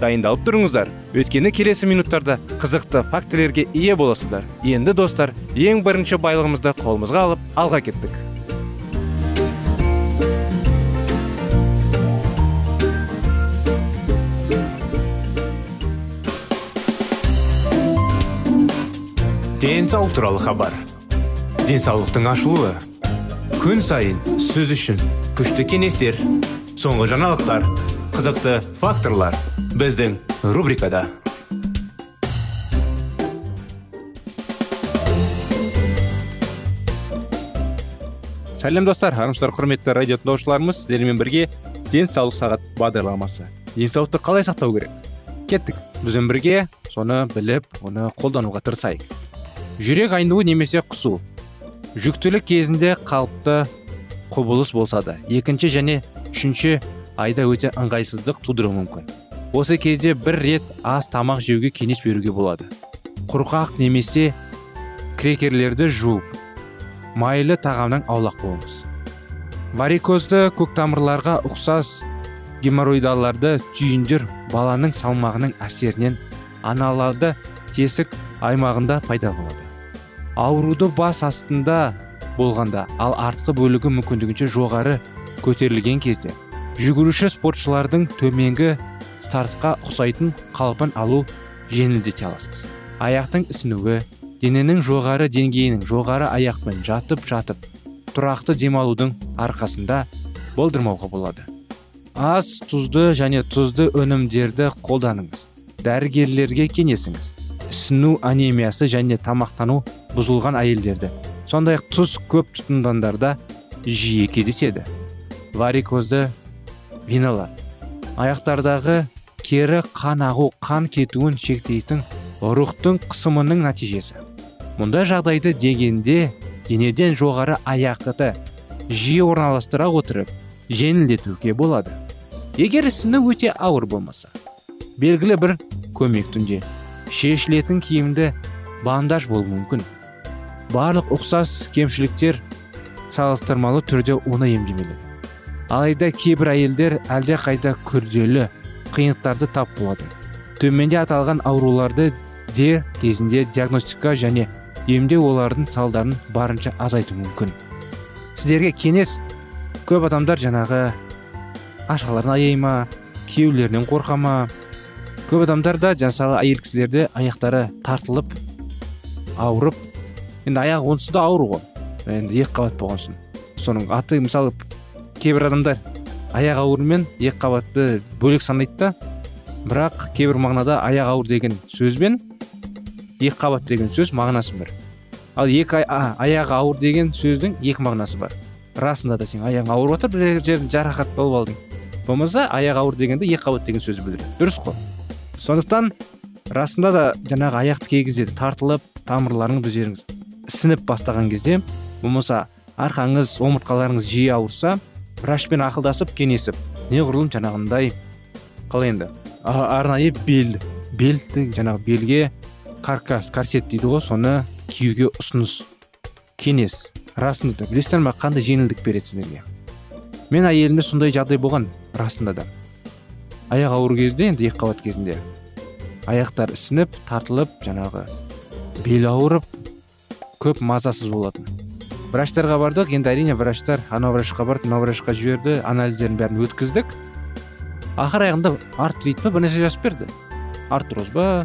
Дайындалып тұрыңыздар. Өйткені келесі минуттарда қызықты фактілерге ие боласыздар. Енді достар ең бірінші байлығымызды қолымызға алып алға кеттік. Денсаулық туралы хабар. Денсаулықтың ашылуы. Күн сайын сөз үшін күшті кеңестер соңғы жаңалықтар. Қызықты факторлар біздің рубрикада. Сәлем достар. Армысыздар құрметті радио тыңдаушыларымыз сіздермен бірге денсаулық сағат бағдарламасы. Денсаулықты қалай сақтау керек? Кеттік. Бізбен бірге соны біліп оны қолдануға тырысайық. Жүрек айнуы немесе құсу. Жүктілік кезінде қалыпты құбылыс болса да екінші және үшінші айда өте ыңғайсыздық тудыруы мүмкін. Осы кезде бір рет ас тамақ жеуге кеңес беруге болады. Құрғақ немесе крекерлерді жуып майлы тағамнан аулақ болыңыз. Варикозды көктамырларға ұқсас геморроидаларды түйіндер баланың салмағының әсерінен аналарды тесік аймағында пайда болады. Ауруды бас астында болғанда ал артқы бөлігі мүмкіндігінше жоғары көтерілген кезде жүгіруші спортшылардың төменгі стартқа ұқсайтын қалпын алу жеңілдете аласыз. Аяқтың ісінуі дененің жоғары деңгейінің жоғары аяқпен жатып жатып тұрақты демалудың арқасында болдырмауға болады. Аз тұзды және тұзды өнімдерді қолданыңыз. Дәрігерлерге кеңесіңіз. Ісіну анемиясы және тамақтану бұзылған әйелдерді. Сондай ақ тұз көп тұтынғандарда жиі кездеседі. Варикозды веналар аяқтардағы кері қан ағу қан кетуін шектейтін рухтың қысымының нәтижесі. Мұндай жағдайды дегенде денеден жоғары аяқты жиі орналастыра отырып жеңілдетуге болады. Егер ісіні өте ауыр болмаса белгілі бір көмек түнде шешілетін киімді бандаж болуы мүмкін. Барлық ұқсас кемшіліктер салыстырмалы түрде оңай емдемелі. Алайда кейбір әйелдер әлде қайда күрделі қиындықтарды тап болады төменде аталған ауруларды дер кезінде диагностика және емдеу олардың салдарын барынша азайту мүмкін. Сіздерге кеңес көп адамдар жаңағы ашаларын аяй ма күйеулерінен қорқа ма? Көп адамдар да мысалы әйел кісілерде аяқтары тартылып ауырып енді аяғы онсыз да ауыр ғой. Енді екі қабат болған соң. Соның аты мысалы кейбір адамдар аяқ ауыр мен екі қабатты бөлек санайды да. Бірақ кейбір мағынада аяқ ауыр деген сөзбен екі қабат деген сөз мағынасы бір ал екі аяғы ауыр деген сөздің екі мағынасы бар. Расында да сен аяғың ауырып жатыр бір жерін жарақат болып алдың. Болмаса аяқ ауыр дегенде екі қабат деген сөз білдіреді. Дұрыс қой. Сондықтан расында да жаңағы аяқты кей кезде тартылып тамырларыңыз бір жеріңіз ісініп бастаған кезде болмаса арқаңыз омыртқаларыңыз жиі ауырса врачпен ақылдасып кеңесіп. Неғұрлым жаңағындай қалай енді. Арнайы бел белді жаңағы белге каркас корсет дейді ғой соны киюге ұсыныс. Кеңес расында да. Білесіздер ма қандай жеңілдік береді сіздерге? Мен әйелімде сондай жағдай болған расында да. Аяқ ауыр кезде енді екі қабат кезінде. Аяқтар ісініп тартылып жаңағы бел ауырып көп мазасыз болатын. Врачтарға бардық енді әрине врачтар анау врачқа барды мынау врачқа жіберді анализдерін бәрін өткіздік. Ақыр аяғында артрит па бірнәрсе жазып берді. Артроз ба?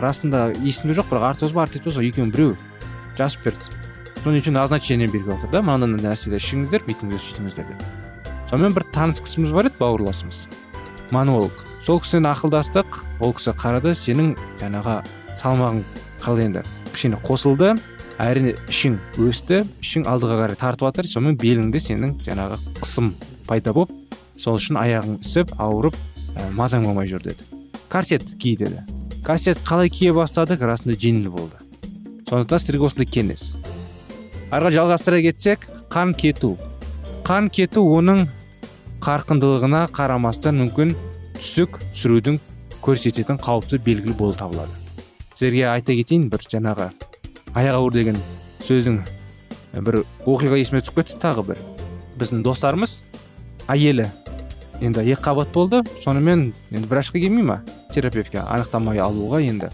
Расында есімде жоқ бірақ артроз ба артрит па сол екеуінің біреуі жазып берді. Соның үшін назначение беріп жатыр да мынандай нәрселер ішіңіздер бүйтіңіздер сөйтіңіздер деп. Сонымен бір таныс кісіміз бар еді бауырласымыз. Монолог. Сол кісімен ақылдастық ол кісі қарады сенің жаңағы салмағың қалай енді? Кішкене қосылды. Әрине ішің өсті ішің алдыға қарай тартып жатыр сонымен беліңде сенің жаңағы қысым пайда болып сол үшін аяғың ісіп ауырып ә, мазаң болмай жүр деді. Корсет ки деді. Корсет қалай кие бастадық? Расында жеңіл болды. Сондықтан сіздерге осындай кеңес арға жалғастыра кетсек қан кету. Қан кету оның қарқындылығына қарамастан мүмкін түсік түсірудің көрсететін қауіпті белгілі болып табылады. Сіздерге айта кетейін бір жаңағы аяқ ауыр деген сөздің бір оқиға есіме түсіп кетті тағы бір. Біздің достарымыз әйелі. Енді екі қабат болды сонымен енді врачқа келмей ма? Терапевтке анықтама алуға енді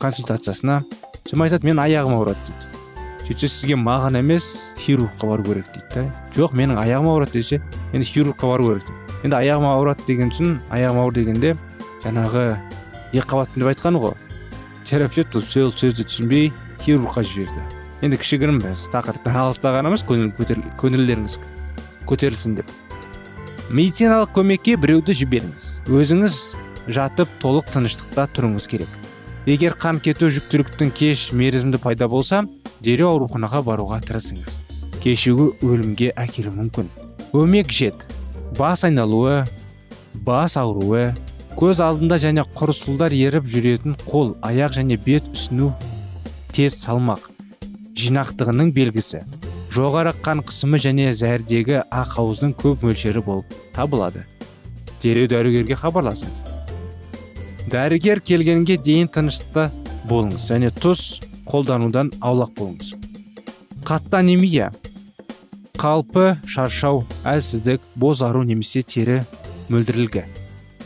консультациясына. Сонымен айтады мен аяғым ауырады дейді. Сөйтсе сізге маған емес хирургқа бару керек дейді да. Жоқ менің аяғым ауырады десе енді хирургқа бару керек дейді. Енді аяғым ауырады деген соң аяғым ауыр дегенде жаңағы екі қабатпын деп айтқаны ғой. Терапевт сол сөзді түсінбей хирургқа жіберді. Енді кішігірім біз тақырыптан алыстағанымыз көңіл көңілдеріңіз көтерілсін деп. Медициналық көмекке біреуді жіберіңіз. Өзіңіз жатып толық тыныштықта тұрыңыз керек. Егер қан кету жүктіліктің кеш мерзімді пайда болса дереу ауруханаға баруға тырысыңыз. Кешігу өлімге әкелуі мүмкін. Өмек жет. Бас айналуы бас ауруы көз алдында және құрысулар еріп жүретін қол аяқ және бет үсіну тез салмақ. Жинақтығының белгісі. Жоғары қан қысымы және зәрдегі ақауыздың көп мөлшері болып табылады. Дереу дәрігерге хабарласыңыз. Дәрігер келгенге дейін тыныштықта болыңыз және тұз қолданудан аулақ болыңыз. Қатты анемия қалпы шаршау әлсіздік бозару немесе тері мөлдірілгі.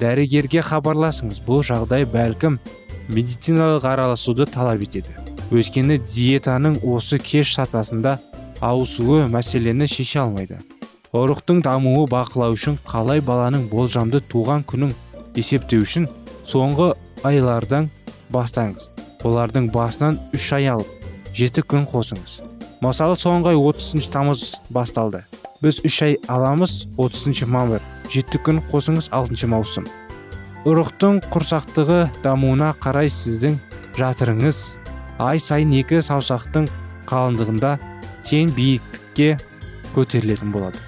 Дәрігерге хабарласыңыз. Бұл жағдай бәлкім медициналық араласуды талап етеді. Өйткені диетаның осы кеш сатасында ауысуы мәселені шеше алмайды. Ұрықтың дамуы бақылау үшін қалай баланың болжамды туған күнін есептеу үшін соңғы айлардан бастаңыз. Олардың басынан үш ай алып жеті күн қосыңыз. Мысалы соңғы ай 30 тамыз басталды. Біз үш ай аламыз 30 мамыр. Жеті күн қосыңыз 6 маусым. Ұрықтың құрсақтығы дамуына қарай сіздің жатырыңыз ай сайын екі саусақтың қалыңдығында тең биіктікке көтерілетін болады.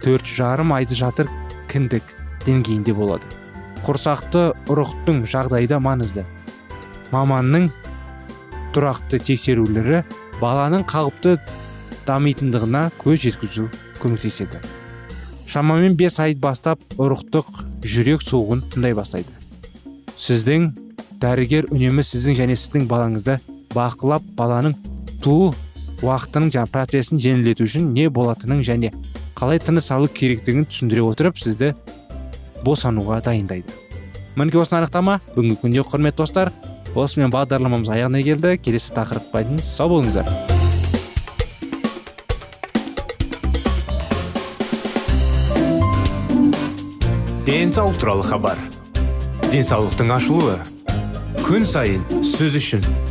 Төрт жарым айды жатыр кіндік деңгейінде болады. Құрсақты ұрықтың жағдайда маңызды. Маманның тұрақты тексерулері баланың қалыпты дамитындығына көз жеткізу көмектеседі. Шамамен 5 ай бастап ұрықтық жүрек соғуын тыңдай бастайды. Сіздің дәрігер үнемі сіздің және сіздің балаңызды бақылап баланың туу уақытының жаңа процесін жеңілдету үшін не болатынын және қалай тыныс алу керектігін түсіндіре отырып сізді босануға дайындайды. Мінекей осыны анықтама. Бүгінгі күнде құрметті достар осымен бағдарламамыз аяғына келді. Келесі тақырыпқа дейін сау болыңыздар. Денсаулық туралы хабар. Денсаулықтың ашылуы. Күн сайын сөз үшін.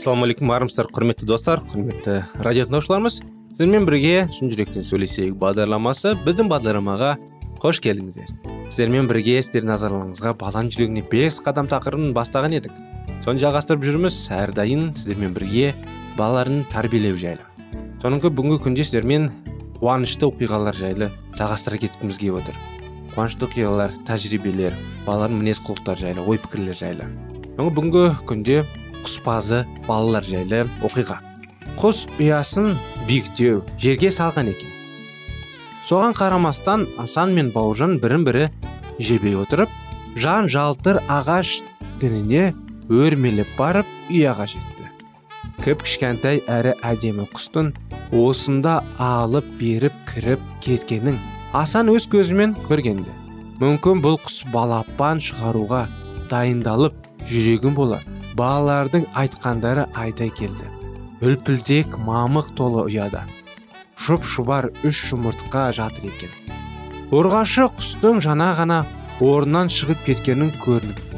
Ассалаумағалейкум армысыздар құрметті достар құрметті радио тыңдаушыларымыз сіздермен бірге шын жүректен сөйлесейік бағдарламасы біздің бағдарламаға қош келдіңіздер. Сіздермен бірге сіздердің назарларыңызға баланың жүрегіне бес қадам тақырыбын бастаған едік. Соны жалғастырып жүрміз. Әрдайым сіздермен бірге балаларын тәрбиелеу жайлы. Соңғы бүгінгі күнде сіздермен қуанышты оқиғалар жайлы жалғастыра кеткіміз келіп отыр. Қуанышты оқиғалар тәжірибелер балалардың мінез құлықтары жайлы ой пікірлер жайлы бүгінгі күнде құспазы балалар жайлы оқиға құс ұясын биіктеу жерге салған екен соған қарамастан асан мен бауыржан бірін бірі жебей отырып жан жалтыр ағаш дініне өрмелеп барып ұяға жетті кіп кішкентай әрі әдемі құстың осында алып беріп кіріп кеткенін асан өз көзімен көргенде мүмкін бұл құс балапан шығаруға дайындалып жүрегін болар балалардың айтқандары айдай келді. Үлпілдек мамық толы ұяда. Жұп шұбар үш жұмыртқа жатыр екен. Ұрғашы құстың жаңа ғана орнынан шығып кеткенін көрініп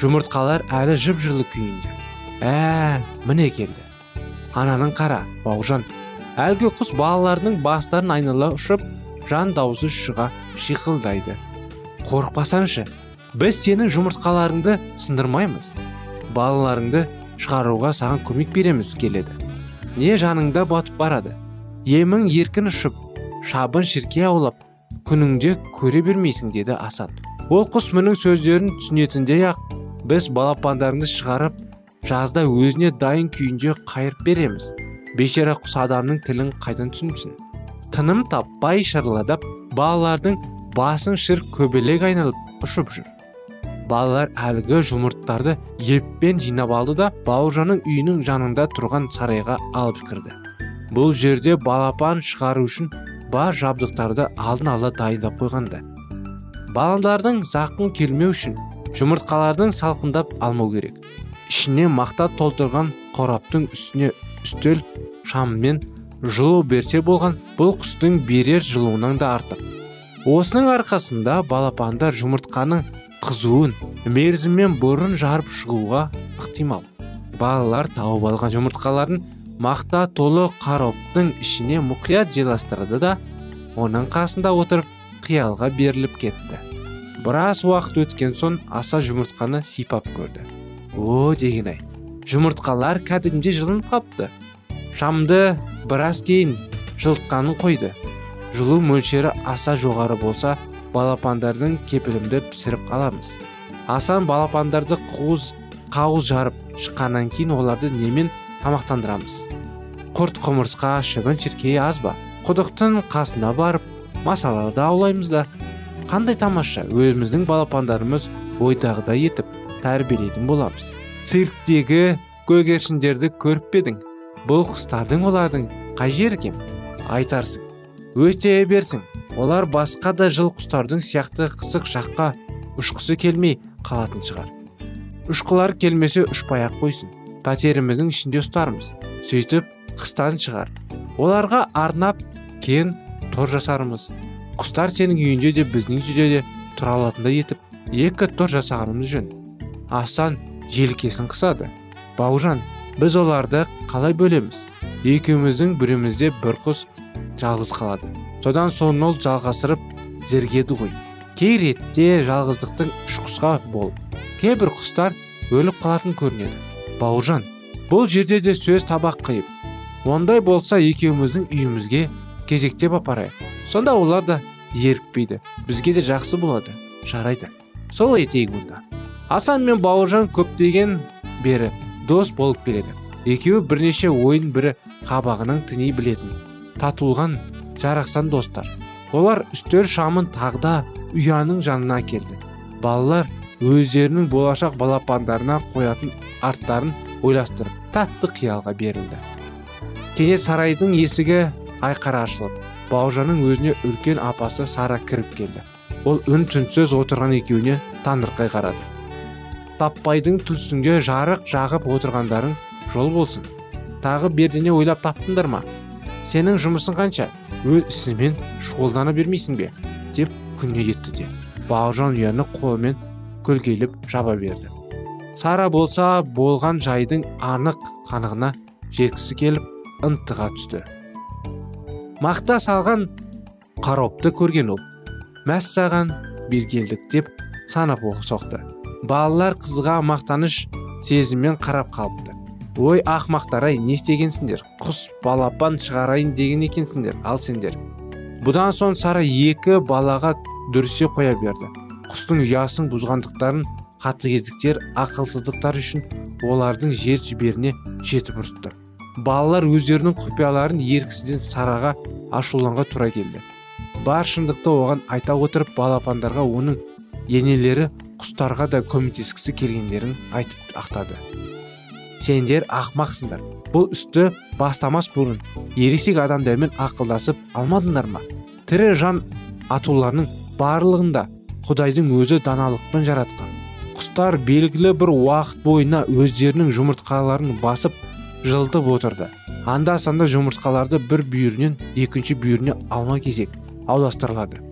жұмыртқалар әлі жып жылы күйінде. Ә міне келді. Ананың қара бауыржан. Әлгі құс балалардың бастарын айнала ұшып жан даусы шыға шиқылдайды. Қорықпасаңшы біз сенің жұмыртқаларыңды сындырмаймыз. Балаларыңды шығаруға саған көмек береміз келеді. Не жаныңда батып барады? Емің еркін ұшып шабын шірке аулап күніңде көре бермейсің деді асан. Ол құс мұның сөздерін түсінетіндей ақ біз балапандарыңды шығарып жазда өзіне дайын күйінде қайырып береміз. Бейшара құс адамның тілін қайдан түсінсін? Тыным таппай шырылдап балалардың басын шыр көбелек айналып ұшып жүр. Балалар әлгі жұмырттарды еппен жинап алды да бауыржанның үйінің жанында тұрған сарайға алып кірді. Бұл жерде балапан шығару үшін бар жабдықтарды алдын ала дайындап қойғанда балалардың зақым келмеу үшін жұмыртқалардың салқындап алмау керек. Ішіне мақта толтырған қораптың үстіне үстел шаммен жылу берсе болған бұл құстың берер жылуынан да артық. Осының арқасында балапандар жұмыртқаның қызуын мерзіммен бұрын жарып шығуға ықтимал. Балалар тауып алған жұмыртқаларын мақта толы қароптың ішіне мұқият жайластырды да оның қасында отырып қиялға беріліп кетті. Біраз уақыт өткен соң аса жұмыртқаны сипап көрді. О деген ай жұмыртқалар кәдімгідей жылынып қапты шамды біраз кейін жылытқанын қойды. Жылу мөлшері аса жоғары болса балапандардың кепілімді пісіріп аламыз асан балапандарды қуыз қауыз жарып шыққаннан кейін оларды немен тамақтандырамыз? Құрт құмырсқа шыбын шіркей аз ба? Құдықтың қасына барып масаларды аулаймыз да қандай тамаша өзіміздің балапандарымыз ойдағыдай етіп тәрбиелейтін боламыз. Цирктегі көгершіндерді көріп пе едің? Бұл құстардың олардың қай жері екен? Айтарсың. Өте берсің олар басқа да жыл құстардың сияқты қысық жаққа ұшқысы келмей қалатын шығар. Ұшқылар келмесе ұшпай ақ қойсын. Пәтеріміздің ішінде ұстармыз. Сөйтіп қыстан шығар. Оларға арнап кен тор жасармыз. Құстар сенің үйінде де біздің үйде де тұра алатындай етіп екі тор жасағанымыз жөн. Асан желкесін қысады. Бауыржан біз оларды қалай бөлеміз? Екеуміздің бірімізде бір құс жалғыз қалады. Содан соң ол жалғастырып зергеді ғой. Кей ретте жалғыздықтың құсқа болып кейбір құстар өліп қалатын көрінеді. Бауыржан бұл жерде де сөз табақ қиып ондай болса екеуміздің үйімізге кезектеп апарайық. Сонда олар да зерікпейді бізге де жақсы болады жарайды. Сол етейік онда. Асан мен бауыржан көптеген бері дос болып келеді. Екеуі бірнеше ойын бірі қабағының тіней білетін татулған жарақсан достар. Олар үстел шамын тағда ұяның жанына келді. Балалар өздерінің болашақ балапандарына қоятын арттарын ойластырып тәтті қиялға берілді. Кенет сарайдың есігі айқара ашылып бауыржанның өзіне үлкен апасы сара кіріп келді. Ол үн түнсіз отырған екеуіне таңырқай қарады. Таппайдың түлсіңге жарық жағып отырғандарың жол болсын. Тағы бердене ойлап таптыңдар ма? Сенің жұмысың қанша? Өз ісімен шұғылдана бермейсің бе? деп күнне етті де. Бауыржан ұяны қолымен көлкейліп жаба берді. Сара болса болған жайдың анық қанығына жеткісі келіп ынтыға түсті. Мақта салған қаропты көрген ол. Мәссаған бергелдік деп санап соқты балалар қызға мақтаныш сезіммен қарап қалыпты. Ой ақмақтар ай не істегенсіңдер? Құс балапан шығарайын деген екенсіңдер ал сендер? Бұдан соң сара екі балаға дүрсе қоя берді. Құстың ұясын бұзғандықтарын қатыгездіктер ақылсыздықтар үшін олардың жер жіберіне жетіп ұрысты. Балалар өздерінің құпияларын еріксізден сараға ашуланға тура келді. Бар шындықты оған айта отырып балапандарға оның енелері құстарға да көмектескісі келгендерін айтып ақтады. Сендер ақмақсыңдар бұл үсті бастамас бұрын ересек адамдармен ақылдасып алмадыңдар ма? Тірі жан атуларының барлығында құдайдың өзі даналықпен жаратқан. Құстар белгілі бір уақыт бойына өздерінің жұмыртқаларын басып жылтып отырды. Анда санда жұмыртқаларды бір бүйірінен екінші бүйіріне алма кезек аудастырылады.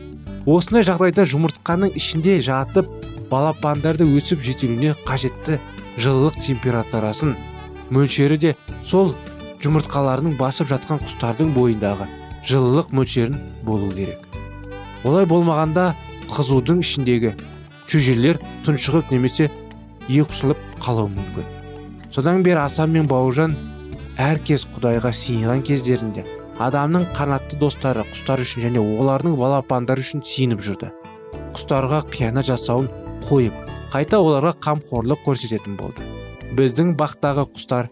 Осындай жағдайда жұмыртқаның ішінде жатып балапандарды өсіп жетілуіне қажетті жылылық температурасын мөлшері де сол жұмыртқаларының басып жатқан құстардың бойындағы жылылық мөлшерін болу керек. Олай болмағанда қызудың ішіндегі шөжелер тұншығып немесе ұйқысылып қалуы мүмкін. Содан бері асан мен бауыржан әркез құдайға сиынған кездерінде адамның қанатты достары құстар үшін және олардың балапандары үшін сиініп жүрді. Құстарға қиянат жасауын қойып қайта оларға қамқорлық көрсететін болды. Біздің бақтағы құстар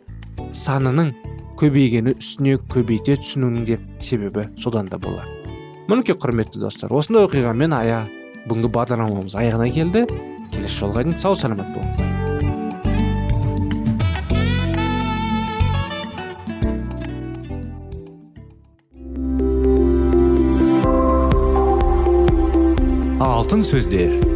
санының көбейгені үстіне көбейте түсінуінің де себебі содан да болар. Мінекей құрметті достар осындай оқиғамен ая бүгінгі бағдарламамыз аяғына келді. Келесі жолға дейін сау саламат болыңыздар. Алтын сөздер.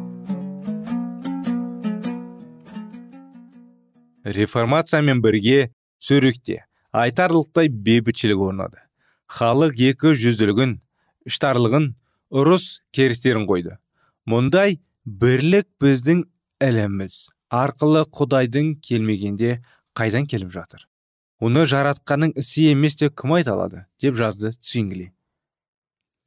Реформациямен бірге цюрихте айтарлықтай бейбітшілік орнады. Халық екі жүзділігін іштарлығын ұрыс керістерін қойды. Мұндай бірлік біздің іліміз арқылы құдайдың келмегенде қайдан келіп жатыр? Оны жаратқанның ісі емес деп кім айта алады? деп жазды цвингли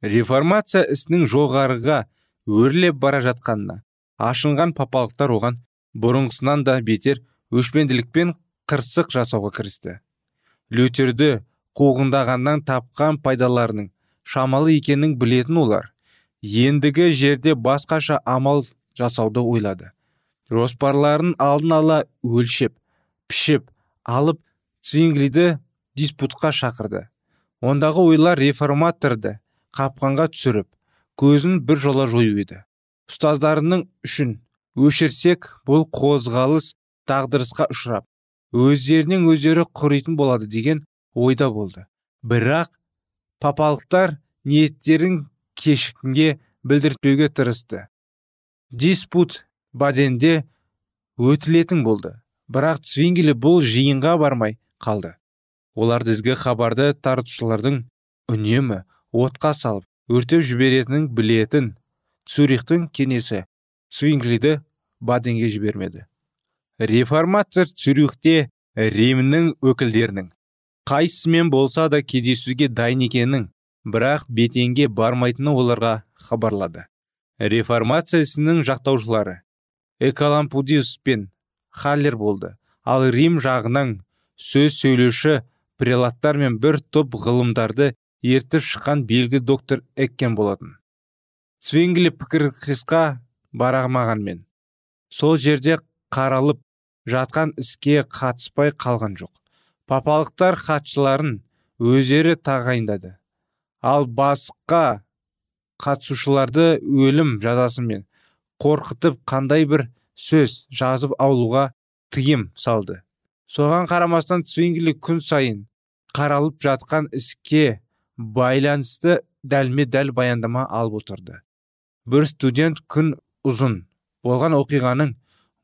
реформация ісінің жоғарыға өрлеп бара жатқанына ашынған папалықтар оған бұрынғысынан да бетер өшпенділікпен қырсық жасауға кірісті. Лютерді қуғындағаннан тапқан пайдаларының шамалы екенін білетін олар ендігі жерде басқаша амал жасауды ойлады. Жоспарларын алдын ала өлшеп пішіп алып цвинглиді диспутқа шақырды. Ондағы ойлар реформаторды қапқанға түсіріп көзін бір жола жою еді. Ұстаздарының үшін өшірсек бұл қозғалыс тағдырысқа ұшырап өздерінен өздері құритын болады деген ойда болды. Бірақ папалықтар ниеттерін кешікінге білдіртпеуге тырысты. Диспут баденде өтілетін болды. Бірақ цвингелі бұл жиынға бармай қалды. Олар дізгі хабарды таратушылардың үнемі отқа салып өртеп жіберетінін білетін цюрихтің кенесі цвинглиді баденге жібермеді. Реформатор цюрихте римнің өкілдерінің. Қайсысымен болса да кездесуге дайын екенін бірақ бетенге бармайтыны оларға хабарлады. Реформация ісінің жақтаушылары. Экалампудиус пен халлер болды. Ал рим жағынан сөз сөйлеуші прелаттар мен бір топ ғылымдарды ертіп шыққан белгі доктор эккен болатын. Цвингли пікірқисқа барамағанмен сол жерде қаралып жатқан іске қатыспай қалған жоқ. Папалықтар хатшыларын өздері тағайындады. Ал басқа қатысушыларды өлім жазасымен қорқытып қандай бір сөз жазып алуға тыйым салды. Соған қарамастан цвингли күн сайын қаралып жатқан іске байланысты дәлме дәл баяндама алып отырды. Бір студент күн ұзын болған оқиғаның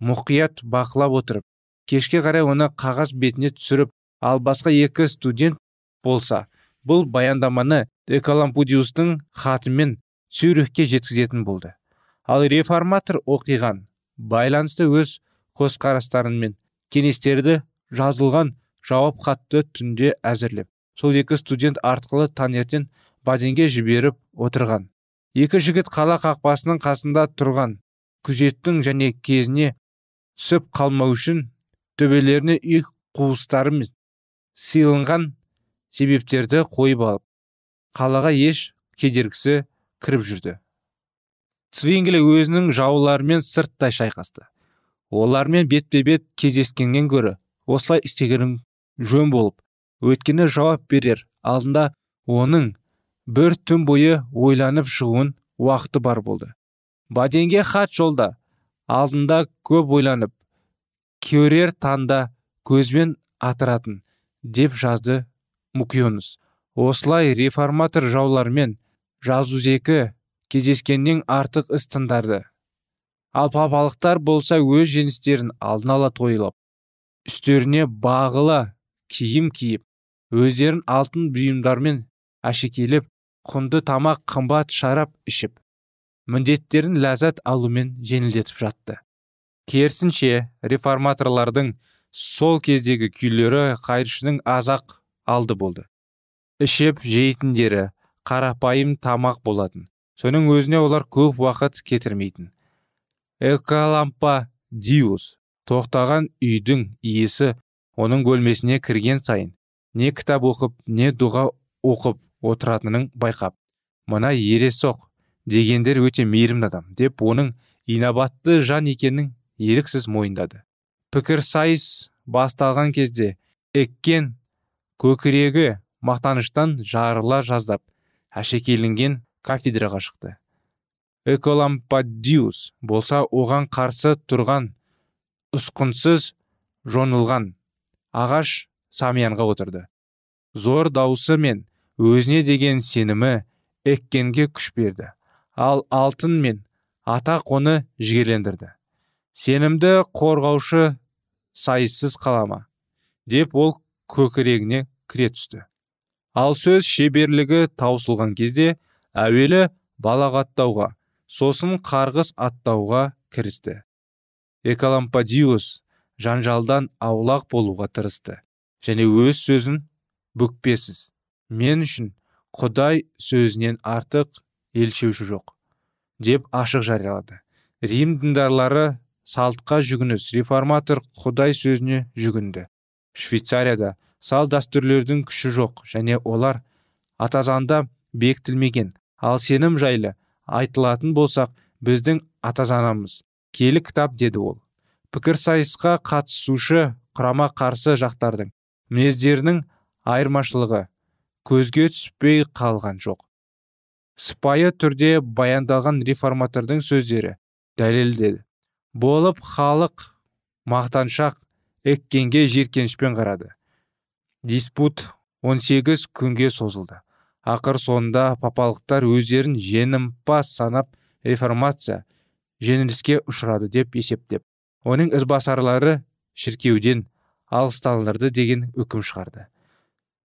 мұқият бақылап отырып кешке қарай оны қағаз бетіне түсіріп ал басқа екі студент болса бұл баяндаманы экалампудиустың хатымен цюрихке жеткізетін болды. Ал реформатор оқиған байланысты өз көзқарастарымен кеңестерді жазылған жауап хатты түнде әзірлеп сол екі студент арқылы таңертең баденге жіберіп отырған. Екі жігіт қала қақпасының қасында тұрған күзеттің және кезіне түсіп қалмау үшін төбелеріне үй қуыстары мен сыйланған себептерді қойып алып қалаға еш кедергісі кіріп жүрді. Цвингли өзінің жауларымен сырттай шайқасты. Олармен бетпе бет кездескеннен гөрі осылай істегенің жөн болып өйткені жауап берер алдында оның бір түн бойы ойланып шығуын уақыты бар болды. Баденге хат жолда. Алдында көп ойланып көрер таңда көзбен атыратын деп жазды мукионус осылай реформатор жаулармен жазузекі кездескеннен артық іс тындарды. Ал папалықтар болса өз жеңістерін алдын ала тойлап үстеріне бағыла киім киіп өздерін алтын бұйымдармен әшекейлеп құнды тамақ қымбат шарап ішіп міндеттерін ләззат алумен жеңілдетіп жатты. Керісінше реформаторлардың сол кездегі күйлері қайыршының азақ алды болды. Ішіп жейтіндері қарапайым тамақ болатын. Соның өзіне олар көп уақыт кетірмейтін. Экалампа диус тоқтаған үйдің иесі оның бөлмесіне кірген сайын не кітап оқып не дұға оқып отыратынын байқап мына ересоқ дегендер өте мейірімді адам деп оның инабатты жан екенін еріксіз мойындады. Пікірсайыс басталған кезде эккен көкірегі мақтаныштан жарыла жаздап әшекейленген кафедраға шықты. Эколампадиус болса оған қарсы тұрған ұсқынсыз жонылған ағаш самиянға отырды. Зор дауысы мен өзіне деген сенімі эккенге күш берді. Ал алтын мен атақ оны жігерлендірді. Сенімді қорғаушы сайыссыз қалама деп ол көкірегіне кіре түсті. Ал сөз шеберлігі таусылған кезде әуелі балағаттауға сосын қарғыс аттауға кірісті. Экалампадиус жанжалдан аулақ болуға тырысты және өз сөзін бүкпесіз. Мен үшін құдай сөзінен артық елшеуші жоқ деп ашық жариялады. Рим діндарлары салтқа жүгініс. Реформатор құдай сөзіне жүгінді. Швейцарияда сал дәстүрлердің күші жоқ және олар атазанда бекітілмеген. Ал сенім жайлы айтылатын болсақ біздің атазанамыз келі кітап деді ол. Пікірсайысқа қатысушы құрама қарсы жақтардың мінездерінің айырмашылығы көзге түспей қалған жоқ. Сыпайы түрде баяндалған реформатордың сөздері дәлелдеді болып халық мақтаншақ еккенге жиіркенішпен қарады. Диспут 18 күнге созылды. Ақыр соңында папалықтар өздерін жеңімпаз санап реформация жеңіліске ұшырады деп есептеп оның ізбасарлары шіркеуден алыстандырды деген үкім шығарды.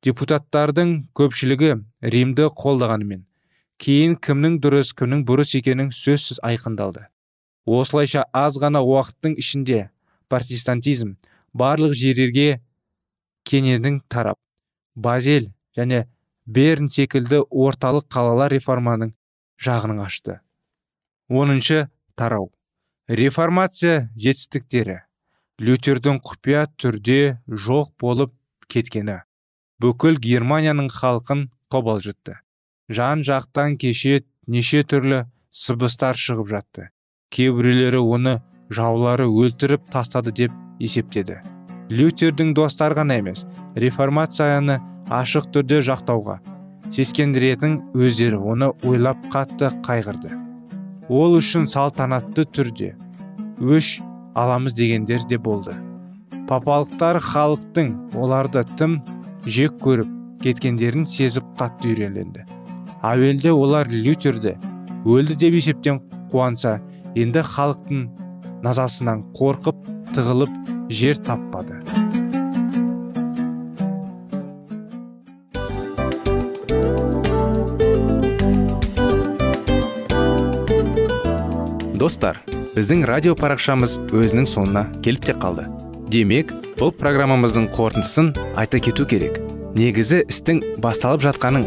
Депутаттардың көпшілігі римді қолдағанымен кейін кімнің дұрыс кімнің бұрыс екенін сөзсіз айқындалды. Осылайша аз ғана уақыттың ішінде протестантизм барлық жерлерге кенедің тарап базель және берн секілді орталық қалалар реформаның жағының ашты. Оныншы тарау. Реформация жетістіктері. Лютердің құпия түрде жоқ болып кеткені. Бүкіл германияның халқын қобалжытты. Жан жақтан кеше неше түрлі сыбыстар шығып жатты. Кейбіреулері оны жаулары өлтіріп тастады деп есептеді. Лютердің достары ғана емес реформацияны ашық түрде жақтауға сескендіретін өздері оны ойлап қатты қайғырды. Ол үшін салтанатты түрде өш аламыз дегендер де болды. Папалықтар халықтың оларды тым жек көріп кеткендерін сезіп қатты үйренленді әуелде олар лютерді өлді деп есептен қуанса енді халықтың назасынан қорқып тығылып жер таппады. Достар біздің радио парақшамыз өзінің соңына келіп те қалды. Демек бұл программамыздың қорытындысын айта кету керек. Негізі істің басталып жатқаның